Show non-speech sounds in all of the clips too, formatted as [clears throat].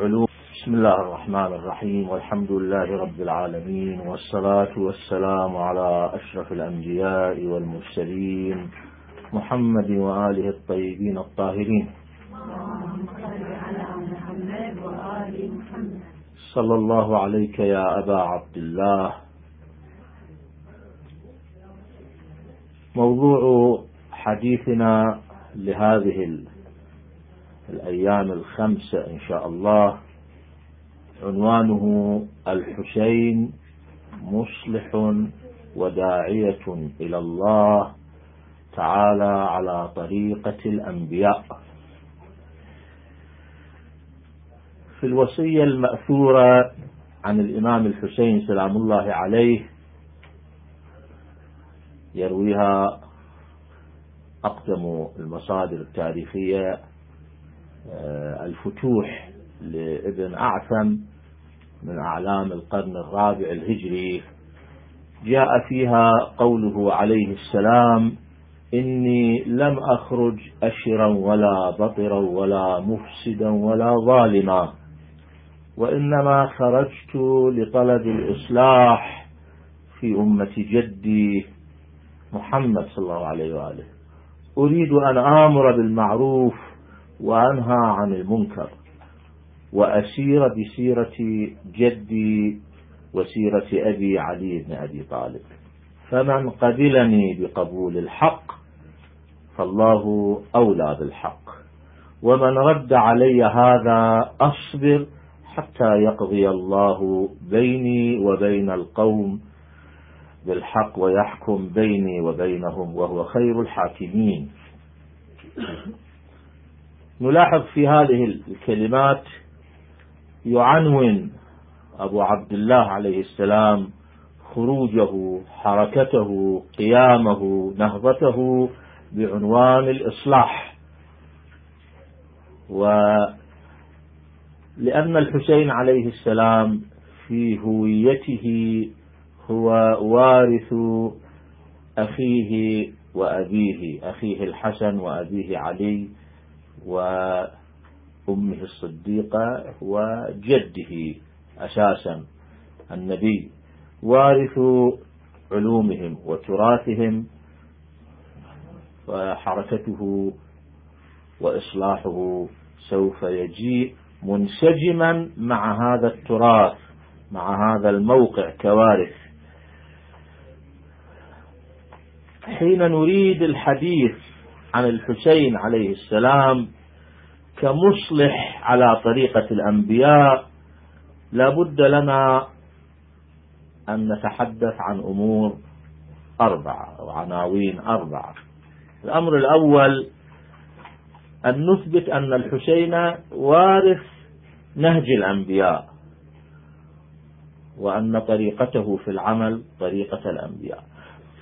علوم بسم الله الرحمن الرحيم. والحمد لله رب العالمين. والصلاة والسلام على أشرف الأنبياء والمرسلين محمد وآله الطيبين الطاهرين. صلى الله عليك يا أبا عبد الله. موضوع حديثنا لهذه الأيام الخمسة إن شاء الله. عنوانه الحسين مصلح وداعية إلى الله تعالى على طريقة الأنبياء. في الوصية المأثورة عن الإمام الحسين سلام الله عليه يرويها أقدم المصادر التاريخية الفتوح لابن أعثم من أعلام القرن الرابع الهجري. جاء فيها قوله عليه السلام إني لم أخرج أشرا ولا بطرا ولا مفسدا ولا ظالما وإنما خرجت لطلب الإصلاح في أمة جدي محمد صلى الله عليه وآله. أريد أن آمر بالمعروف وأنهى عن المنكر وأسير بسيرة جدي وسيرة أبي علي بن أبي طالب. فمن قبلني بقبول الحق فالله أولى بالحق. ومن رد علي هذا أصبر حتى يقضي الله بيني وبين القوم بالحق ويحكم بيني وبينهم وهو خير الحاكمين. نلاحظ في هذه الكلمات يعنون أبو عبد الله عليه السلام خروجه حركته قيامه نهضته بعنوان الإصلاح. ولأن الحسين عليه السلام في هويته هو وارث أخيه وأبيه أخيه الحسن وأبيه علي. وأمه الصديقة وجده أساسا النبي. وارث علومهم وتراثهم وحركته وإصلاحه سوف يجيء منسجما مع هذا التراث مع هذا الموقع كوارث. حين نريد الحديث عن الحسين عليه السلام كمصلح على طريقة الأنبياء لابد لنا أن نتحدث عن أمور أربعة أو عناوين أربعة. الأمر الأول أن نثبت أن الحسين وارث نهج الأنبياء وأن طريقته في العمل طريقة الأنبياء.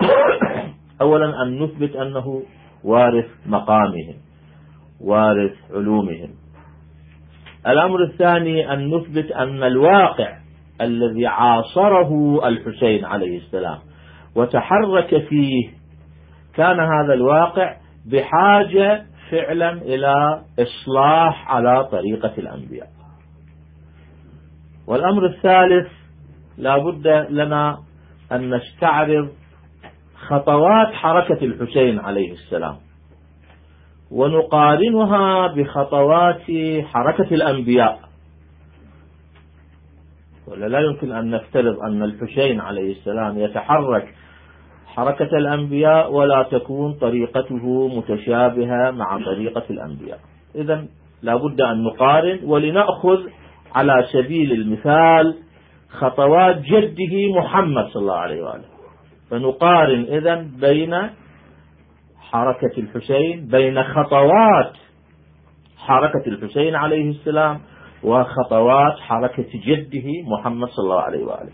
[coughs] أولا أن نثبت أنه وارث مقامهم وارث علومهم. الأمر الثاني أن نثبت أن الواقع الذي عاصره الحسين عليه السلام وتحرك فيه كان هذا الواقع بحاجة فعلا إلى إصلاح على طريقة الأنبياء. والأمر الثالث لا بد لنا أن نستعرض خطوات حركة الحسين عليه السلام. ونقارنها بخطوات حركة الأنبياء. ولا لا يمكن أن نفترض أن الحسين عليه السلام يتحرك حركة الأنبياء ولا تكون طريقته متشابهة مع طريقة الأنبياء. إذا لابد أن نقارن ولنأخذ على سبيل المثال خطوات جده محمد صلى الله عليه وآله. فنقارن إذا بين حركة الحسين بين خطوات حركة الحسين عليه السلام وخطوات حركة جده محمد صلى الله عليه وآله.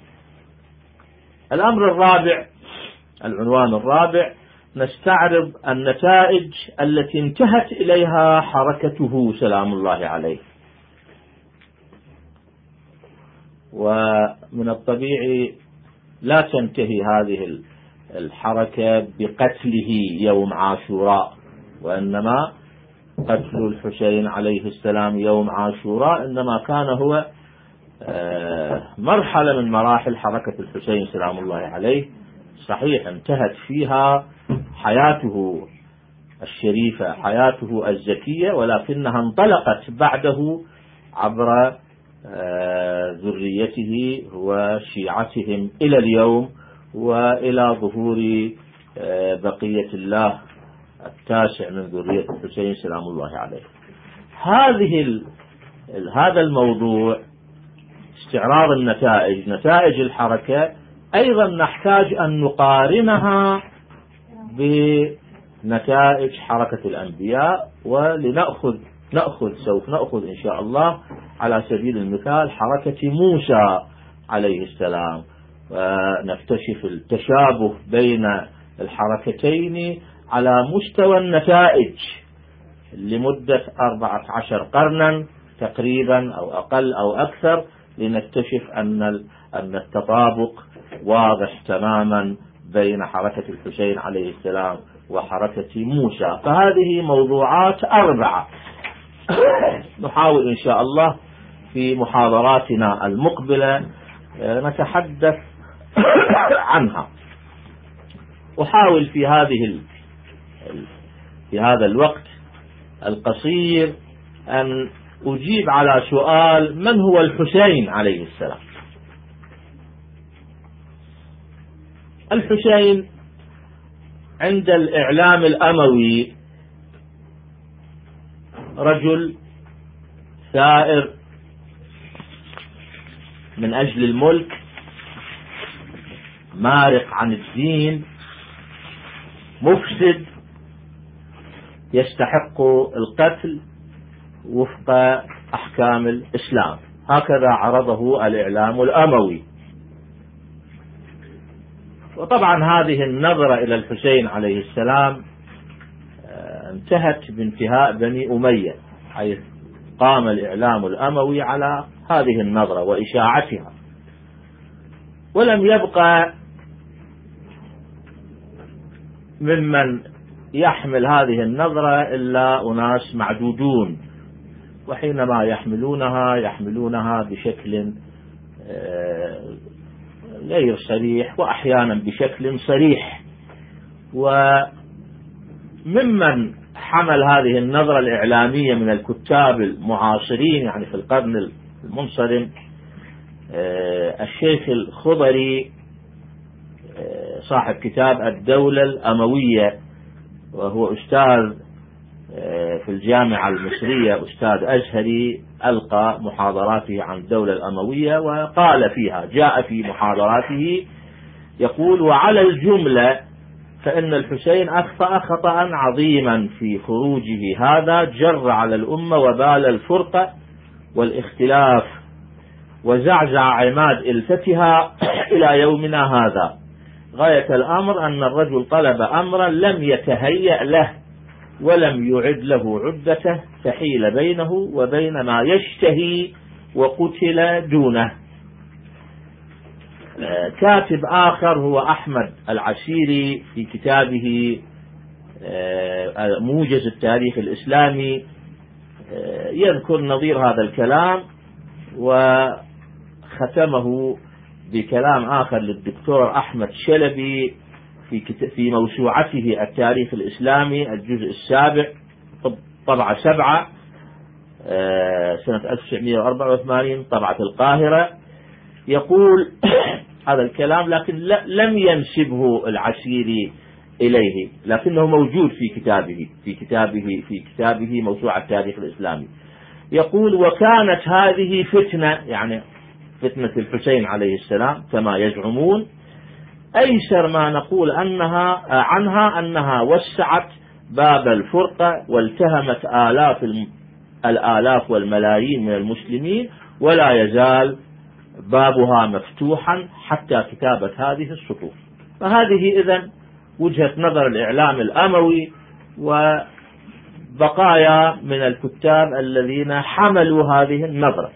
الأمر الرابع العنوان الرابع نستعرض النتائج التي انتهت إليها حركته سلام الله عليه. ومن الطبيعي لا تنتهي هذه الحركة بقتله يوم عاشوراء وإنما قتل الحسين عليه السلام يوم عاشوراء إنما كان هو آه، مرحلة من مراحل حركة الحسين سلام الله عليه. صحيح انتهت فيها حياته الشريفة حياته الزكية ولكنها انطلقت بعده عبر ذريته وشيعتهم إلى اليوم وإلى ظهور آه، بقية الله التاسع من ذرية الحسين سلام الله عليه. هذه هذا الموضوع استعراض النتائج نتائج الحركة أيضا نحتاج أن نقارنها بنتائج حركة الأنبياء ولنأخذ نأخذ سوف نأخذ إن شاء الله على سبيل المثال حركة موسى عليه السلام. ونكتشف التشابه بين الحركتين على مستوى النتائج لمدة أربعة عشر قرنا تقريبا أو أقل أو أكثر لنكتشف أن أن التطابق واضح تماما بين حركة الحسين عليه السلام وحركة موسى. فهذه موضوعات أربعة. نحاول إن شاء الله في محاضراتنا المقبلة آه، نتحدث [coughs] عنها. أحاول في هذه في هذا الوقت القصير أن أجيب على سؤال من هو الحسين عليه السلام؟ الحسين عند الإعلام الأموي رجل ثائر من أجل الملك مارق عن الدين مفسد يستحق القتل وفق أحكام الإسلام. هكذا عرضه الإعلام الأموي. وطبعا هذه النظرة إلى الحسين عليه السلام انتهت بانتهاء بني أمية حيث قام الإعلام الأموي على هذه النظرة وإشاعتها. ولم يبقى ممن يحمل هذه النظرة إلا أناس معدودون وحينما يحملونها يحملونها بشكل آه، غير صريح وأحيانا بشكل صريح. وممن حمل هذه النظرة الإعلامية من الكتاب المعاصرين يعني في القرن المنصرم آه، الشيخ الخضري آه، صاحب كتاب الدولة الأموية وهو أستاذ آه، في الجامعة المصرية أستاذ أزهري ألقى محاضراته عن الدولة الأموية وقال فيها جاء في محاضراته يقول وعلى الجملة فإن الحسين أخطأ خطأ عظيما في خروجه هذا جر على الأمة وبال الفرقة والاختلاف وزعزع عماد إلفتها [coughs] إلى يومنا هذا. غاية الأمر أن الرجل طلب أمرا لم يتهيأ له ولم يعد له عدته فحيل بينه وبين ما يشتهي وقتل دونه. كاتب آخر هو أحمد العشيري في كتابه آه، موجز التاريخ الإسلامي. آه، يذكر نظير هذا الكلام وختمه بكلام آخر للدكتور أحمد شلبي في في موسوعته التاريخ الإسلامي الجزء السابع طبعة سبعة آه، سنة 1984 طبعة القاهرة. يقول [coughs] هذا الكلام لكن لم ينسبه العشيري إليه لكنه موجود في كتابه في كتابه في كتابه موسوعة التاريخ الإسلامي. يقول وكانت هذه فتنة يعني فتنة الحسين عليه السلام كما يزعمون. أيسر ما نقول أنها عنها أنها وسعت باب الفرقة والتهمت آلاف الآلاف والملايين من المسلمين ولا يزال بابها مفتوحا حتى كتابة هذه السطور فهذه إذا وجهة نظر الإعلام الأموي وبقايا من الكتاب الذين حملوا هذه النظرة.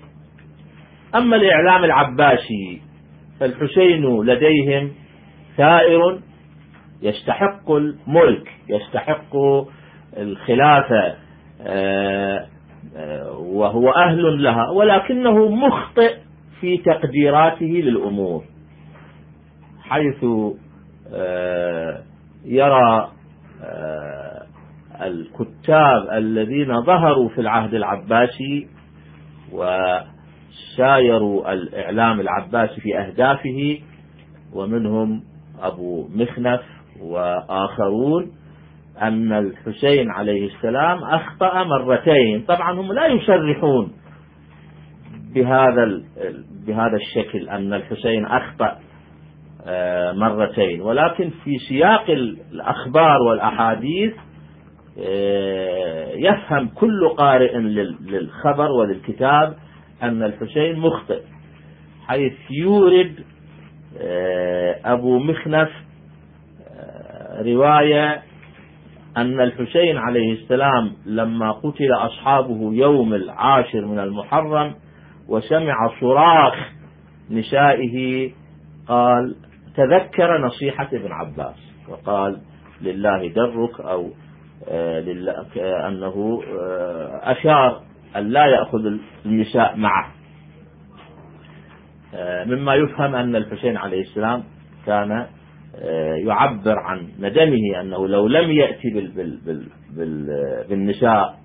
أما الإعلام العباسي فالحسين لديهم ثائر يستحق الملك يستحق الخلافة وهو أهل لها ولكنه مخطئ في تقديراته للأمور حيث يرى الكتاب الذين ظهروا في العهد العباسي وسايروا الإعلام العباسي في أهدافه ومنهم أبو مخنف وآخرون أن الحسين عليه السلام أخطأ مرتين. طبعا هم لا يصرحون بهذا بهذا الشكل أن الحسين أخطأ آه، مرتين. ولكن في سياق الأخبار والأحاديث آه، يفهم كل قارئ للخبر وللكتاب أن الحسين مخطئ حيث يورد آه، أبو مخنف رواية أن الحسين عليه السلام لما قتل أصحابه يوم العاشر من المحرم وسمع صراخ نسائه قال تذكر نصيحة ابن عباس وقال لله درك أو آه، أنه آه، أشار أن لا يأخذ النساء معه. آه، مما يفهم أن الحسين عليه السلام كان يعبر عن ندمه أنه لو لم يأتي بالنساء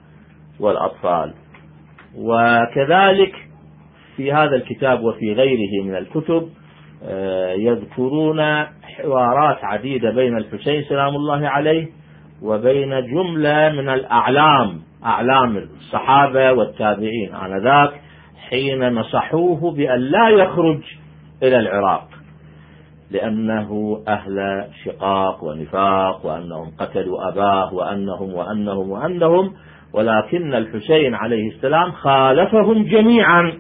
والأطفال. وكذلك في هذا الكتاب وفي غيره من الكتب آه، يذكرون حوارات عديدة بين الحسين سلام الله عليه وبين جملة من الأعلام أعلام الصحابة والتابعين آنذاك حين نصحوه بأن لا يخرج إلى العراق لأنه أهل شقاق ونفاق وأنهم قتلوا أباه وأنهم وأنهم وأنهم ولكن الحسين عليه السلام خالفهم جميعا.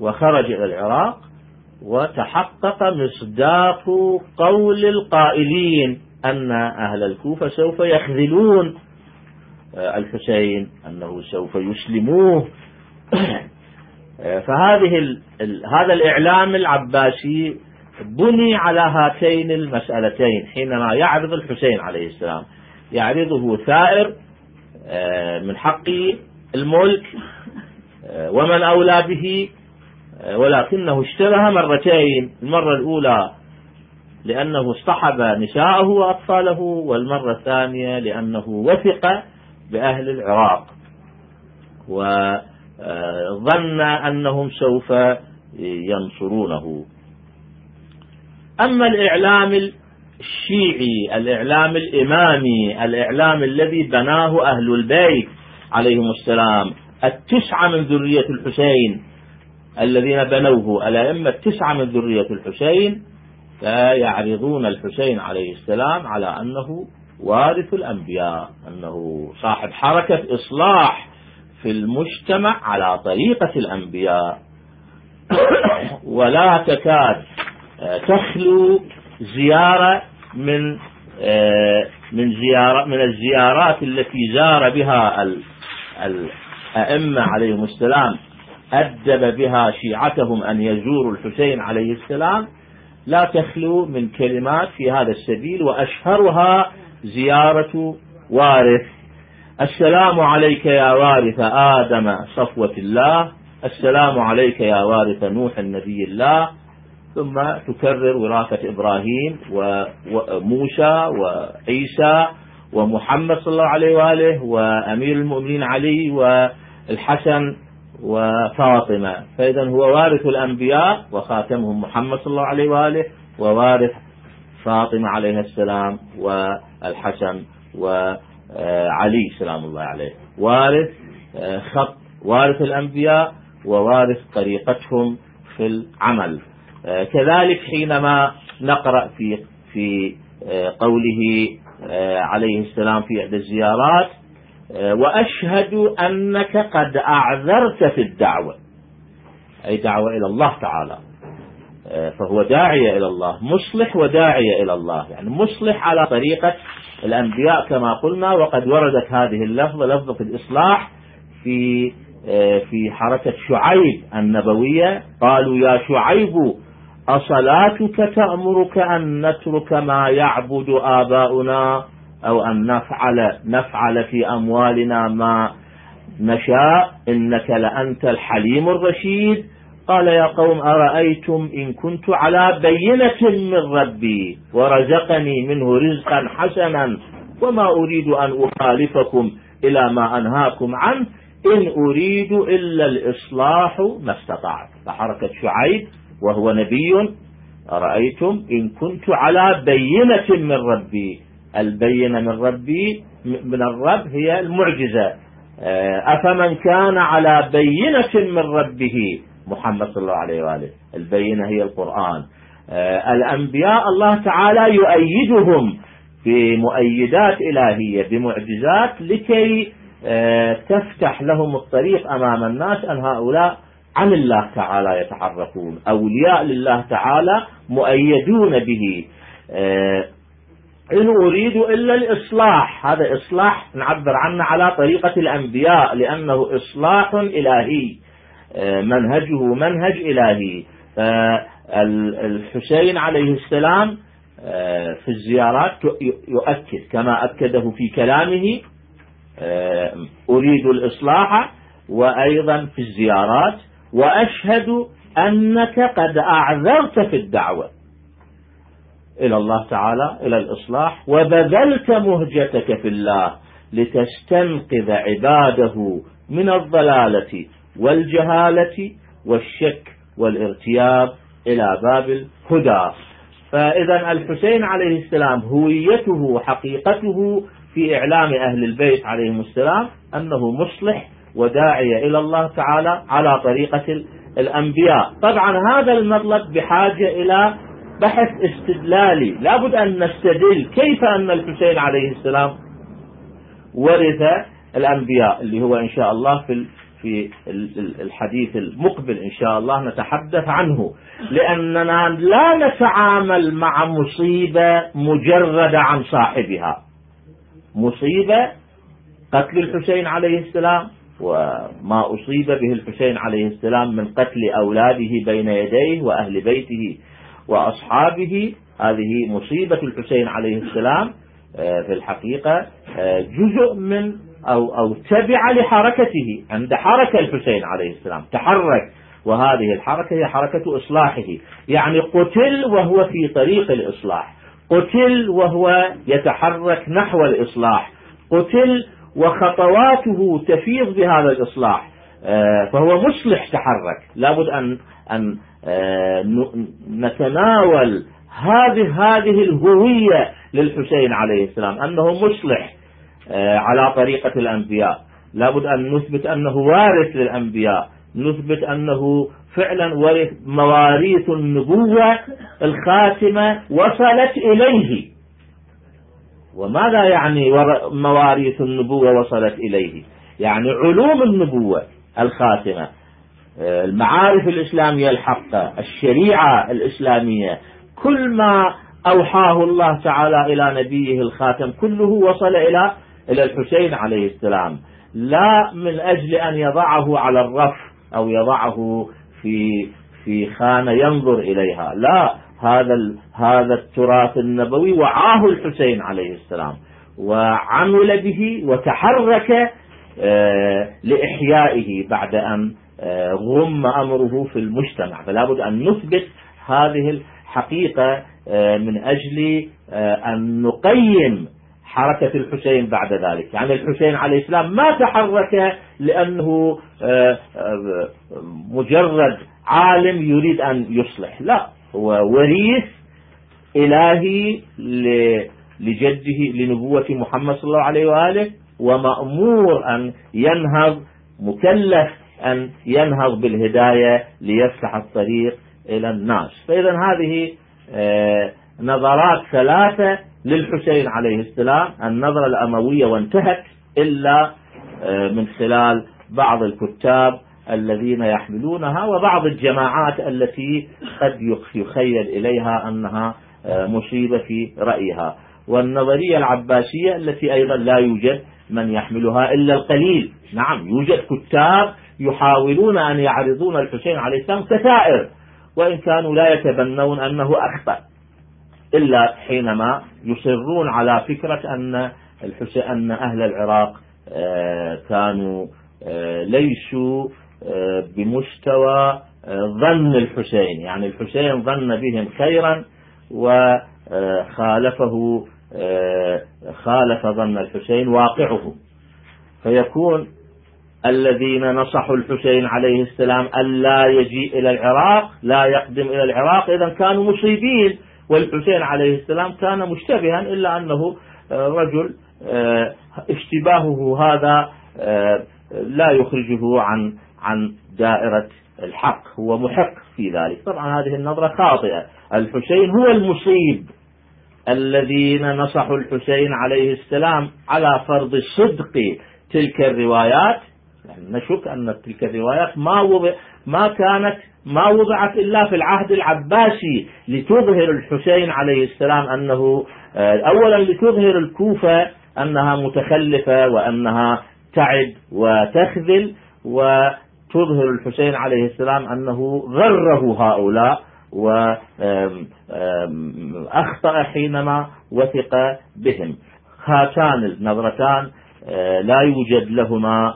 وخرج إلى العراق وتحقق مصداق قول القائلين أن أهل الكوفة سوف يخذلون الحسين أنه سوف يسلموه. [clears throat] فهذه هذا الإعلام العباسي بني على هاتين المسألتين حينما يعرض الحسين عليه السلام. يعرضه ثائر آه، من حق الملك آه، ومن أولى به آه، ولكنه اشتبه مرتين المرة الأولى لأنه اصطحب نساءه وأطفاله والمرة الثانية لأنه وثق بأهل العراق. وظن أنهم سوف ينصرونه. أما الإعلام الشيعي الإعلام الإمامي الإعلام الذي بناه أهل البيت عليهم السلام التسعة من ذرية الحسين الذين بنوه الأئمة التسعة من ذرية الحسين فيعرضون الحسين عليه السلام على أنه وارث الأنبياء أنه صاحب حركة إصلاح في المجتمع على طريقة الأنبياء. [coughs] ولا تكاد تخلو زيارة من من زيارة من الزيارات التي زار بها الأئمة عليهم السلام أدب بها شيعتهم أن يزوروا الحسين عليه السلام. لا تخلو من كلمات في هذا السبيل وأشهرها زيارة وارث. السلام عليك يا وارث آدم صفوة الله. السلام عليك يا وارث نوح النبي الله. ثم تكرر وراثة إبراهيم وموسى وعيسى ومحمد صلى الله عليه وآله وأمير المؤمنين علي والحسن وفاطمة. فإذا هو وارث الأنبياء وخاتمهم محمد صلى الله عليه وآله ووارث فاطمة عليه السلام والحسن وعلي سلام الله عليه. وارث خط وارث الأنبياء ووارث طريقتهم في العمل. كذلك حينما نقرأ في في قوله عليه السلام في إحدى الزيارات وأشهد أنك قد أعذرت في الدعوة. أي دعوة إلى الله تعالى. فهو داعية إلى الله مصلح وداعية إلى الله. يعني مصلح على طريقة الأنبياء كما قلنا وقد وردت هذه اللفظة لفظة الإصلاح في في حركة شعيب النبوية. قالوا يا شعيب أصلاتك تأمرك أن نترك ما يعبد آباؤنا؟ أو أن نفعل, نفعل في أموالنا ما نشاء إنك لأنت الحليم الرشيد. قال يا قوم أرأيتم إن كنت على بينة من ربي ورزقني منه رزقا حسنا وما أريد أن أخالفكم إلى ما أنهاكم عنه. إن أريد إلا الإصلاح ما استطعت. فحركة شعيب وهو نبي أرأيتم إن كنت على بينة من ربي البينة من ربي من الرب هي المعجزة. آه، أفمن كان على بينة من ربه؟ محمد صلى الله عليه وآله. البينة هي القرآن. آه، الأنبياء الله تعالى يؤيدهم بمؤيدات إلهية بمعجزات لكي آه، تفتح لهم الطريق أمام الناس أن هؤلاء عن الله تعالى يتحركون أولياء لله تعالى مؤيدون به. إن أريد إلا الإصلاح. هذا إصلاح نعبر عنه على طريقة الأنبياء لأنه إصلاح إلهي. آه، منهجه منهج إلهي. الحسين عليه السلام في الزيارات يؤكد كما أكده في كلامه أريد الإصلاح وأيضا في الزيارات. وأشهد أنك قد أعذرت في الدعوة. إلى الله تعالى إلى الإصلاح. وبذلت مهجتك في الله لتستنقذ عباده من الضلالة والجهالة والشك والارتياب إلى باب الهدى. فإذا الحسين عليه السلام هويته حقيقته في إعلام أهل البيت عليهم السلام أنه مصلح وداعية إلى الله تعالى على طريقة الأنبياء. طبعا هذا المطلب بحاجة إلى بحث استدلالي. لابد أن نستدل كيف أن الحسين عليه السلام ورث الأنبياء اللي هو إن شاء الله في في الحديث المقبل إن شاء الله نتحدث عنه. لأننا لا نتعامل مع مصيبة مجردة عن صاحبها. مصيبة قتل الحسين عليه السلام وما أصيب به الحسين عليه السلام من قتل أولاده بين يديه وأهل بيته. وأصحابه. هذه مصيبة الحسين عليه السلام آه، في الحقيقة آه، جزء من أو, أو تبع لحركته عند حركة الحسين عليه السلام تحرك. وهذه الحركة هي حركة إصلاحه. يعني قتل وهو في طريق الإصلاح. قتل وهو يتحرك نحو الإصلاح. قتل وخطواته تفيض بهذا الإصلاح. آه، فهو مصلح تحرك. لابد أن أن نتناول هذه هذه الهوية للحسين عليه السلام أنه مصلح آه، على طريقة الأنبياء. لابد أن نثبت أنه وارث للأنبياء نثبت أنه فعلا ورث مواريث النبوة الخاتمة وصلت إليه. وماذا يعني مواريث النبوة وصلت إليه؟ يعني علوم النبوة الخاتمة. آه، المعارف الإسلامية الحقة الشريعة الإسلامية. كل ما أوحاه الله تعالى إلى نبيه الخاتم كله وصل إلى إلى الحسين عليه السلام. لا من أجل أن يضعه على الرف أو يضعه في في خانة ينظر إليها. لا هذا هذا التراث النبوي وعاه الحسين عليه السلام. وعمل به وتحرك آه، لإحيائه بعد أن غم أمره في المجتمع. فلا بد أن نثبت هذه الحقيقة آه، من أجل أن نقيم حركة الحسين بعد ذلك. يعني الحسين عليه السلام ما تحرك لأنه مجرد عالم يريد أن يصلح. لا هو وريث إلهي لجده لنبوة محمد صلى الله عليه وآله ومأمور أن ينهض مكلف أن ينهض بالهداية ليفتح الطريق إلى الناس. فإذا هذه آه، نظرات ثلاثة للحسين عليه السلام. النظرة الأموية وانتهت إلا آه، من خلال بعض الكتاب الذين يحملونها وبعض الجماعات التي قد يخيل إليها أنها آه، مصيبة في رأيها. والنظرية العباسية التي أيضا لا يوجد من يحملها إلا القليل. نعم يوجد كتاب يحاولون أن يعرضون الحسين عليه السلام كثائر وإن كانوا لا يتبنون أنه أخطأ إلا حينما يصرون على فكرة أن الحسين أن أهل العراق آه، كانوا آه، ليسوا آه، بمستوى ظن الحسين. يعني الحسين ظن بهم خيرا وخالفه خالف ظن الحسين واقعه. فيكون الذين نصحوا الحسين عليه السلام ألا يجيء إلى العراق لا يقدم إلى العراق. إذا كانوا مصيبين والحسين عليه السلام كان مشتبها إلا أنه رجل آه، اشتباهه هذا آه، لا يخرجه عن عن دائرة الحق هو محق في ذلك. طبعا هذه النظرة خاطئة. الحسين هو المصيب. الذين نصحوا الحسين عليه السلام على فرض صدق تلك الروايات يعني نشك أن تلك الروايات ما وضع ما كانت ما وضعت إلا في العهد العباسي لتظهر الحسين عليه السلام أنه آه، أولا لتظهر الكوفة أنها متخلفة وأنها تعد وتخذل وتظهر الحسين عليه السلام أنه غره هؤلاء وأخطأ حينما وثق بهم. هاتان النظرتان آه، لا يوجد لهما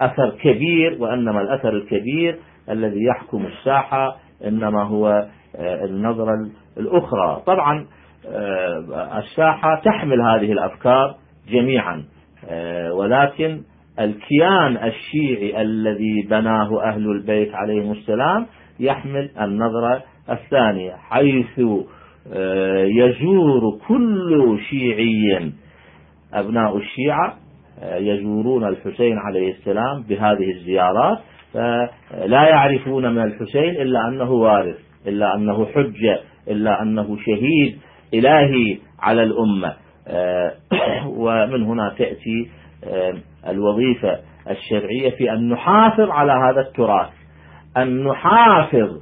أثر كبير وإنما الأثر الكبير الذي يحكم الساحة إنما هو آه، النظرة الأخرى. طبعا آه، الساحة تحمل هذه الأفكار جميعا آه، ولكن الكيان الشيعي الذي بناه أهل البيت عليهم السلام يحمل النظرة الثانية حيث آه، يزور كل شيعي أبناء الشيعة يزورون الحسين عليه السلام بهذه الزيارات فلا يعرفون من الحسين إلا أنه وارث إلا أنه حجة إلا أنه شهيد إلهي على الأمة. آه، [clears throat] ومن هنا تأتي آه، الوظيفة الشرعية في أن نحافظ على هذا التراث أن نحافظ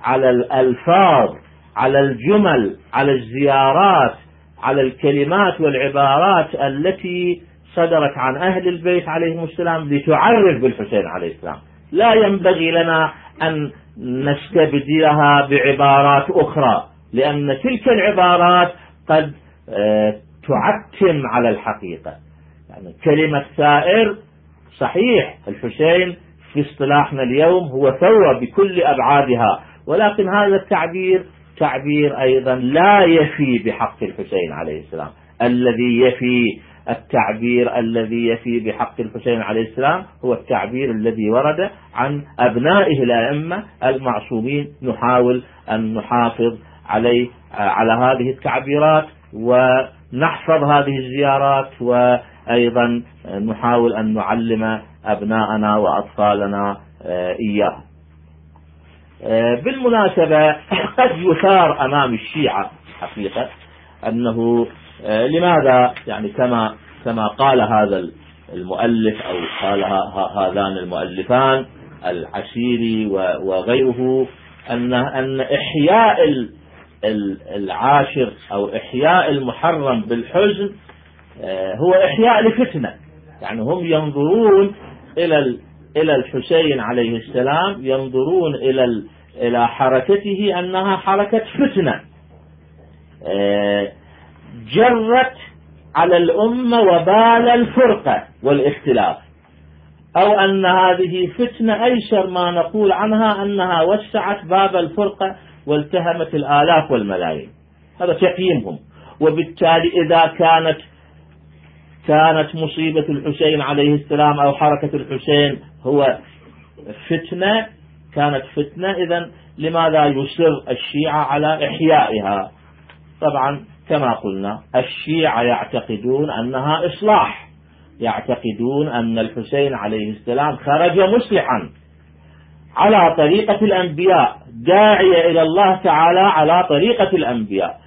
على الألفاظ على الجمل على الزيارات على الكلمات والعبارات التي صدرت عن أهل البيت عليهم السلام لتعرف بالحسين عليه السلام. لا ينبغي لنا أن نستبدلها بعبارات أخرى لأن تلك العبارات قد آه، تعتم على الحقيقة. يعني كلمة ثائر صحيح الحسين في اصطلاحنا اليوم هو ثورة بكل أبعادها ولكن هذا التعبير تعبير أيضا لا يفي بحق الحسين عليه السلام. الذي يفي التعبير الذي يفي بحق الحسين عليه السلام هو التعبير الذي ورد عن أبنائه الأئمة المعصومين. نحاول أن نحافظ عليه على هذه التعبيرات ونحفظ هذه الزيارات وأيضا نحاول أن نعلم أبناءنا وأطفالنا آه، إياه بالمناسبة قد يثار أمام الشيعة حقيقة أنه آه، لماذا يعني كما كما قال هذا المؤلف أو قال هذان المؤلفان العشيري وغيره أن أن إحياء العاشر أو إحياء المحرم بالحزن آه، هو إحياء لفتنة. يعني هم ينظرون إلى إلى الحسين عليه السلام ينظرون إلى إلى حركته أنها حركة فتنة آه، جرت على الأمة وبال الفرقة والاختلاف. أو أن هذه فتنة أيسر ما نقول عنها أنها وسعت باب الفرقة والتهمت الآلاف والملايين. هذا تقييمهم. وبالتالي إذا كانت كانت مصيبة الحسين عليه السلام أو حركة الحسين هو فتنة كانت فتنة. إذا لماذا يصر الشيعة على إحيائها؟ طبعا كما قلنا الشيعة يعتقدون أنها إصلاح يعتقدون أن الحسين عليه السلام خرج مصلحا على طريقة الأنبياء داعية إلى الله تعالى على طريقة الأنبياء.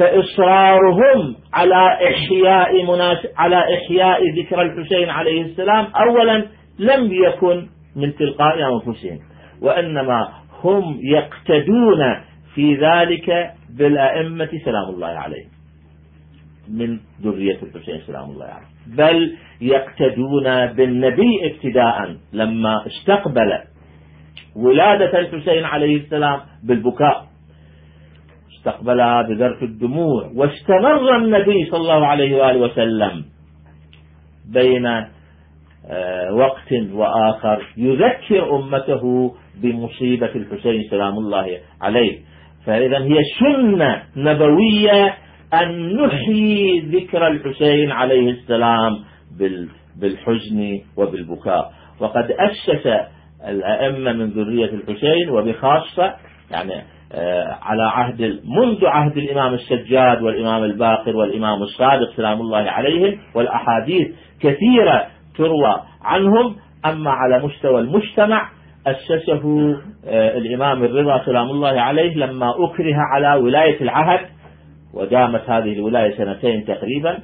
فإصرارهم على إحياء مناس... على إحياء ذكر الحسين عليه السلام أولا لم يكن من تلقاء أنفسهم وإنما هم يقتدون في ذلك بالأئمة سلام الله عليهم من ذرية الحسين سلام الله عليه بل يقتدون بالنبي ابتداء لما استقبل ولادة الحسين عليه السلام بالبكاء. استقبلها بذرف الدموع. واستمر النبي صلى الله عليه وآله وسلم بين آه، وقت وآخر يذكر أمته بمصيبة الحسين سلام الله عليه. فإذا هي سنة نبوية أن نحيي ذكر الحسين عليه السلام بالحزن وبالبكاء. وقد أسس الأئمة من ذرية الحسين وبخاصة يعني على عهد منذ عهد الإمام السجاد والإمام الباقر والإمام الصادق سلام الله عليهم والأحاديث كثيرة تروى عنهم. أما على مستوى المجتمع أسسه آه، الإمام الرضا سلام الله عليه لما أكره على ولاية العهد ودامت هذه الولاية سنتين تقريبا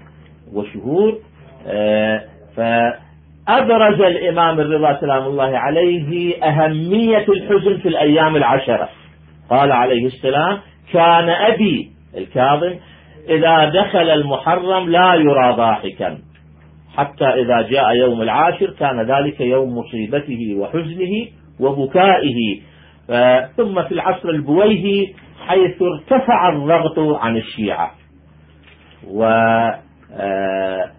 وشهور. آه، فأبرز الإمام الرضا سلام الله عليه أهمية الحزن في الأيام العشرة. قال عليه السلام كان أبي الكاظم إذا دخل المحرم لا يرى ضاحكا. حتى إذا جاء يوم العاشر كان ذلك يوم مصيبته وحزنه وبكائه. ثم في العصر البويهي حيث ارتفع الضغط عن الشيعة. و آه،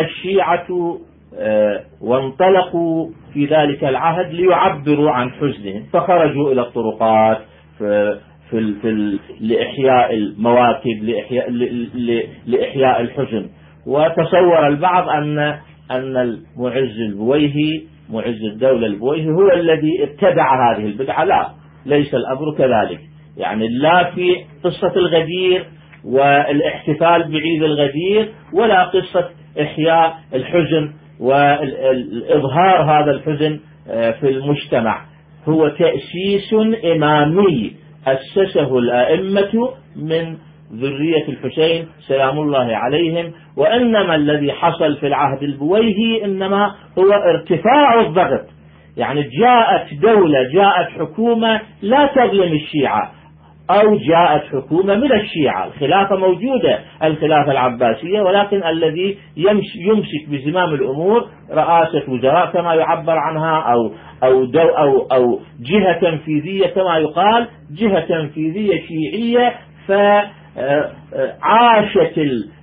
الشيعة آه، وانطلقوا في ذلك العهد ليعبروا عن حزنهم فخرجوا إلى الطرقات في في في لإحياء المواكب لإحياء لإحياء الحزن. وتصور البعض أن أن المعز البويهي معز الدولة البويهي هو الذي ابتدع هذه البدعة. لا ليس الأمر كذلك. يعني لا في قصة الغدير والاحتفال بعيد الغدير ولا قصة إحياء الحزن وإظهار هذا الحزن آه، في المجتمع. هو تأسيس إمامي أسسه الأئمة من ذرية الحسين سلام الله عليهم. وإنما الذي حصل في العهد البويهي إنما هو ارتفاع الضغط. يعني جاءت دولة جاءت حكومة لا تظلم الشيعة. أو جاءت حكومة من الشيعة. الخلافة موجودة الخلافة العباسية ولكن الذي يمسك بزمام الأمور رئاسة وزراء كما يعبر عنها أو أو دو أو أو جهة تنفيذية كما يقال جهة تنفيذية شيعية فعاشت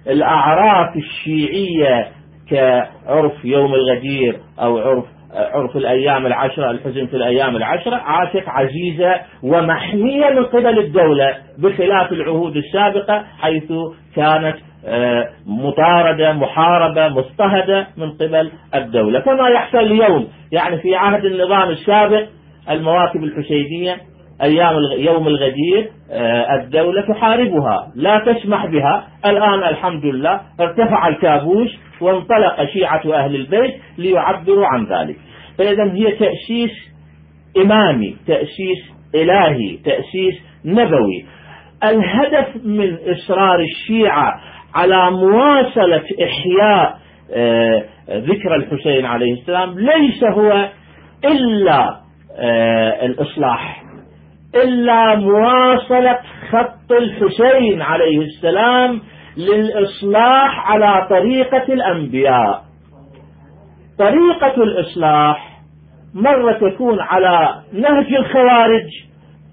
الأعراف الشيعية كعرف يوم الغدير أو عرف عرف الأيام العشرة الحزن في الأيام العشرة عاشت عزيزة ومحمية من قبل الدولة بخلاف العهود السابقة حيث كانت آه، مطاردة محاربة مضطهدة من قبل الدولة. كما يحصل اليوم؟ يعني في عهد النظام السابق المواكب الحسينية أيام يوم الغدير آه، الدولة تحاربها لا تسمح بها. الآن الحمد لله ارتفع الكابوس وانطلق شيعة أهل البيت ليعبروا عن ذلك. فإذا هي تأسيس إمامي تأسيس إلهي تأسيس نبوي. الهدف من إصرار الشيعة على مواصلة إحياء آه، ذكر الحسين عليه السلام ليس هو إلا آه، الإصلاح إلا مواصلة خط الحسين عليه السلام للإصلاح على طريقة الأنبياء. طريقة الإصلاح مرة تكون على نهج الخوارج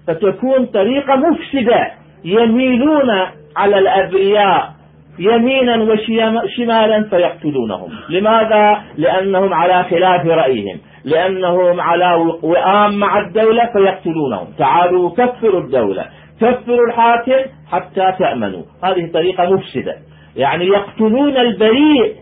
فتكون طريقة مفسدة يميلون على الأبرياء يمينا وشمالا فيقتلونهم. لماذا؟ لأنهم على خلاف رأيهم. لأنهم على وئام مع الدولة فيقتلونهم. تعالوا كفروا الدولة. كفروا الحاكم حتى تأمنوا. هذه طريقة مفسدة. يعني يقتلون البريء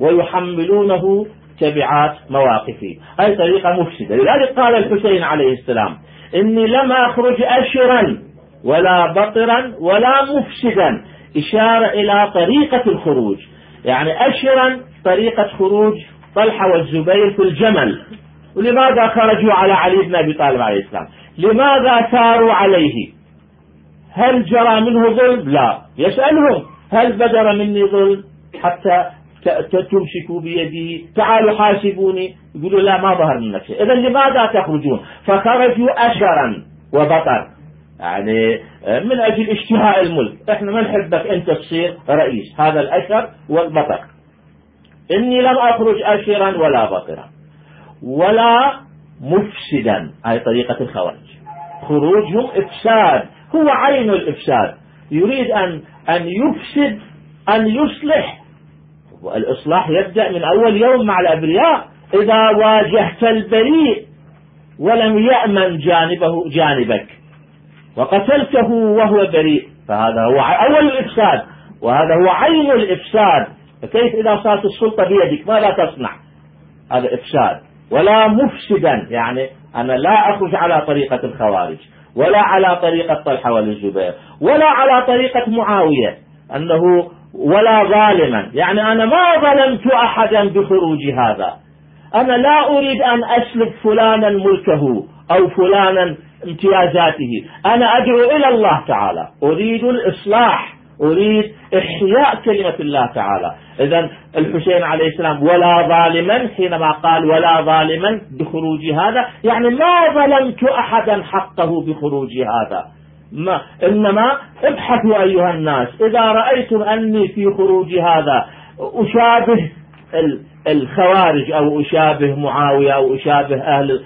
ويحملونه تبعات مواقفه. هذه طريقة مفسدة. لذلك قال الحسين عليه السلام إني لم أخرج أشرا ولا بطرا ولا مفسدا. إشارة إلى طريقة الخروج. يعني أشرا طريقة خروج طلحة والزبير في الجمل. ولماذا خرجوا على علي بن أبي طالب عليه السلام؟ لماذا ثاروا عليه؟ هل جرى منه ظلم؟ لا. يسألهم هل بدر مني ظلم؟ حتى تمسكوا بيدي تعالوا حاسبوني. يقولوا لا ما ظهر منك شيء. إذا لماذا تخرجون؟ فخرجوا أشرا وبطر. يعني من أجل اشتهاء الملك. إحنا ما نحبك أنت تصير رئيس. هذا الأشر والبطر. إني لم أخرج أشرا ولا بطرا. ولا مفسدا. هذه طريقة الخوارج. خروجهم إفساد. هو عين الإفساد. يريد أن أن يفسد أن يصلح. والإصلاح يبدأ من أول يوم مع الأبرياء. إذا واجهت البريء ولم يأمن جانبه جانبك. وقتلته وهو بريء. فهذا هو أول الإفساد. وهذا هو عين الإفساد. فكيف إذا صارت السلطة بيدك؟ ماذا تصنع؟ هذا إفساد. ولا مفسدا. يعني أنا لا أخرج على طريقة الخوارج. ولا على طريقة طلحة والزبير ولا على طريقة معاوية أنه ولا ظالما. يعني أنا ما ظلمت أحدا بخروج هذا. أنا لا أريد أن أسلب فلانا ملكه أو فلانا امتيازاته. أنا أدعو إلى الله تعالى. أريد الإصلاح. أريد إحياء كلمة الله تعالى. إذا الحسين عليه السلام ولا ظالما حينما قال ولا ظالما بخروج هذا يعني ما ظلمت أحدا حقه بخروج هذا. ما إنما ابحثوا أيها الناس إذا رأيتم أني في خروج هذا أشابه الخوارج أو أشابه معاوية أو أشابه أهل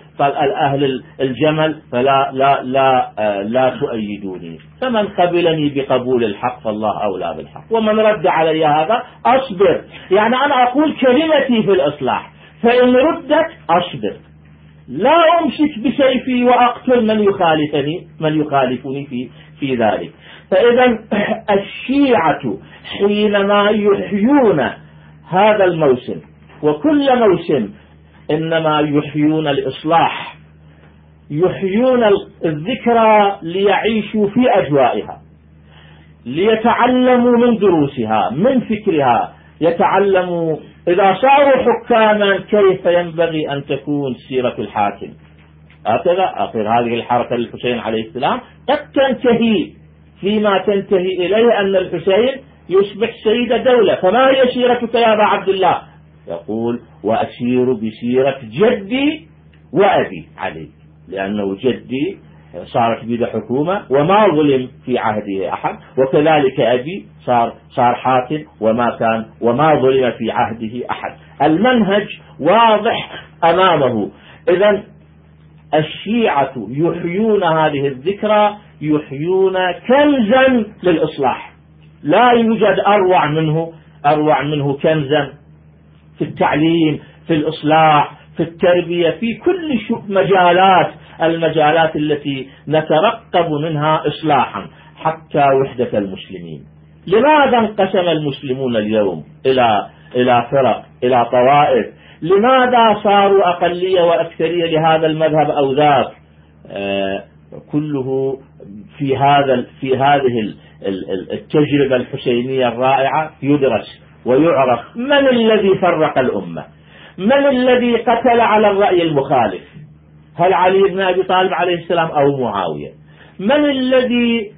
أهل الجمل فلا لا لا لا تؤيدوني. فمن قبلني بقبول الحق فالله أولى بالحق. ومن رد علي هذا أصبر. يعني أنا أقول كلمتي في الإصلاح. فإن ردت أصبر. لا أمسك بسيفي وأقتل من يخالفني من يخالفني في في ذلك. فإذا [clears throat] الشيعة حينما يحيون هذا الموسم. وكل موسم إنما يحيون الإصلاح يحيون الذكرى ليعيشوا في أجوائها ليتعلموا من دروسها من فكرها يتعلموا إذا صاروا حكاما كيف ينبغي أن تكون سيرة الحاكم. هكذا آخر هذه الحركة للحسين عليه السلام. قد تنتهي فيما تنتهي إليه أن الحسين يصبح سيد دولة فما هي سيرتك يا أبا عبد الله؟ يقول وأسير بسيرة جدي وأبي علي لأنه جدي صارت بيد حكومة وما ظلم في عهده أحد وكذلك أبي صار صار حاكم وما كان وما ظلم في عهده أحد. المنهج واضح أمامه. إذا الشيعة يحيون هذه الذكرى يحيون كنزا للإصلاح. لا يوجد أروع منه أروع منه كنزا في التعليم في الإصلاح في التربية في كل مجالات المجالات التي نترقب منها إصلاحا حتى وحدة المسلمين. لماذا انقسم المسلمون اليوم إلى إلى فرق إلى طوائف؟ لماذا صاروا أقلية وأكثرية لهذا المذهب أو ذاك؟ آه كله في هذا في هذه التجربة الحسينية الرائعة يدرس ويعرف من الذي فرق الأمة؟ من الذي قتل على الرأي المخالف؟ هل علي بن أبي طالب عليه السلام أو معاوية؟ من الذي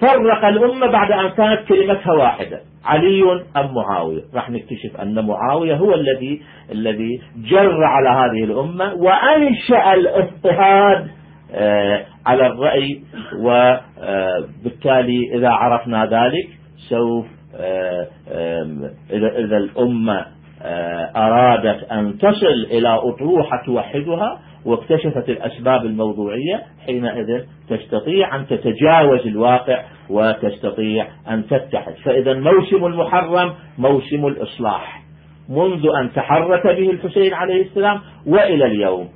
فرق الأمة بعد أن كانت كلمتها واحدة؟ علي أم معاوية؟ راح نكتشف أن معاوية هو الذي الذي جر على هذه الأمة وأنشأ الإضطهاد آه، على الرأي وبالتالي إذا عرفنا ذلك سوف آه، إذا الأمة آه، أرادت أن تصل إلى أطروحة توحدها واكتشفت الأسباب الموضوعية حينئذ تستطيع أن تتجاوز الواقع وتستطيع أن تتحد. فإذا موسم المحرم موسم الإصلاح. منذ أن تحرك به الحسين عليه السلام وإلى اليوم.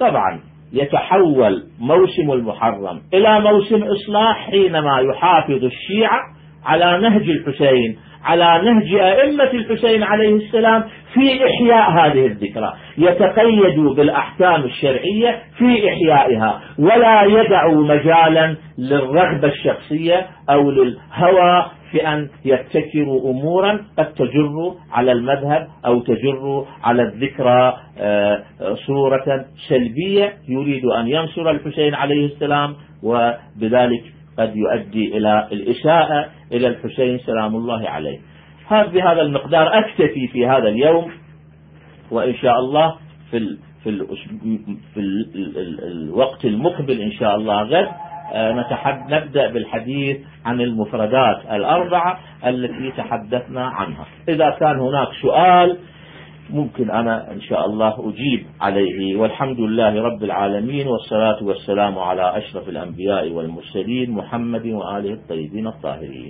طبعا يتحول موسم المحرم إلى موسم إصلاح حينما يحافظ الشيعة على نهج الحسين على نهج أئمة الحسين عليه السلام في إحياء هذه الذكرى. يتقيد بالأحكام الشرعية في إحيائها ولا يدع مجالا للرغبة الشخصية أو للهوى في أن يبتكروا أمورا قد تجر على المذهب أو تجر على الذكرى آه، صورة سلبية يريد أن ينصر الحسين عليه السلام وبذلك قد يؤدي إلى الإساءة إلى الحسين سلام الله عليه. بهذا المقدار أكتفي في هذا اليوم وإن شاء الله في في, في ال الوقت المقبل إن شاء الله غد آه، نبدأ بالحديث عن المفردات الأربعة التي تحدثنا عنها. إذا كان هناك سؤال ممكن أنا إن شاء الله أجيب عليه. والحمد لله رب العالمين والصلاة والسلام على أشرف الأنبياء والمرسلين محمد وآله الطيبين الطاهرين.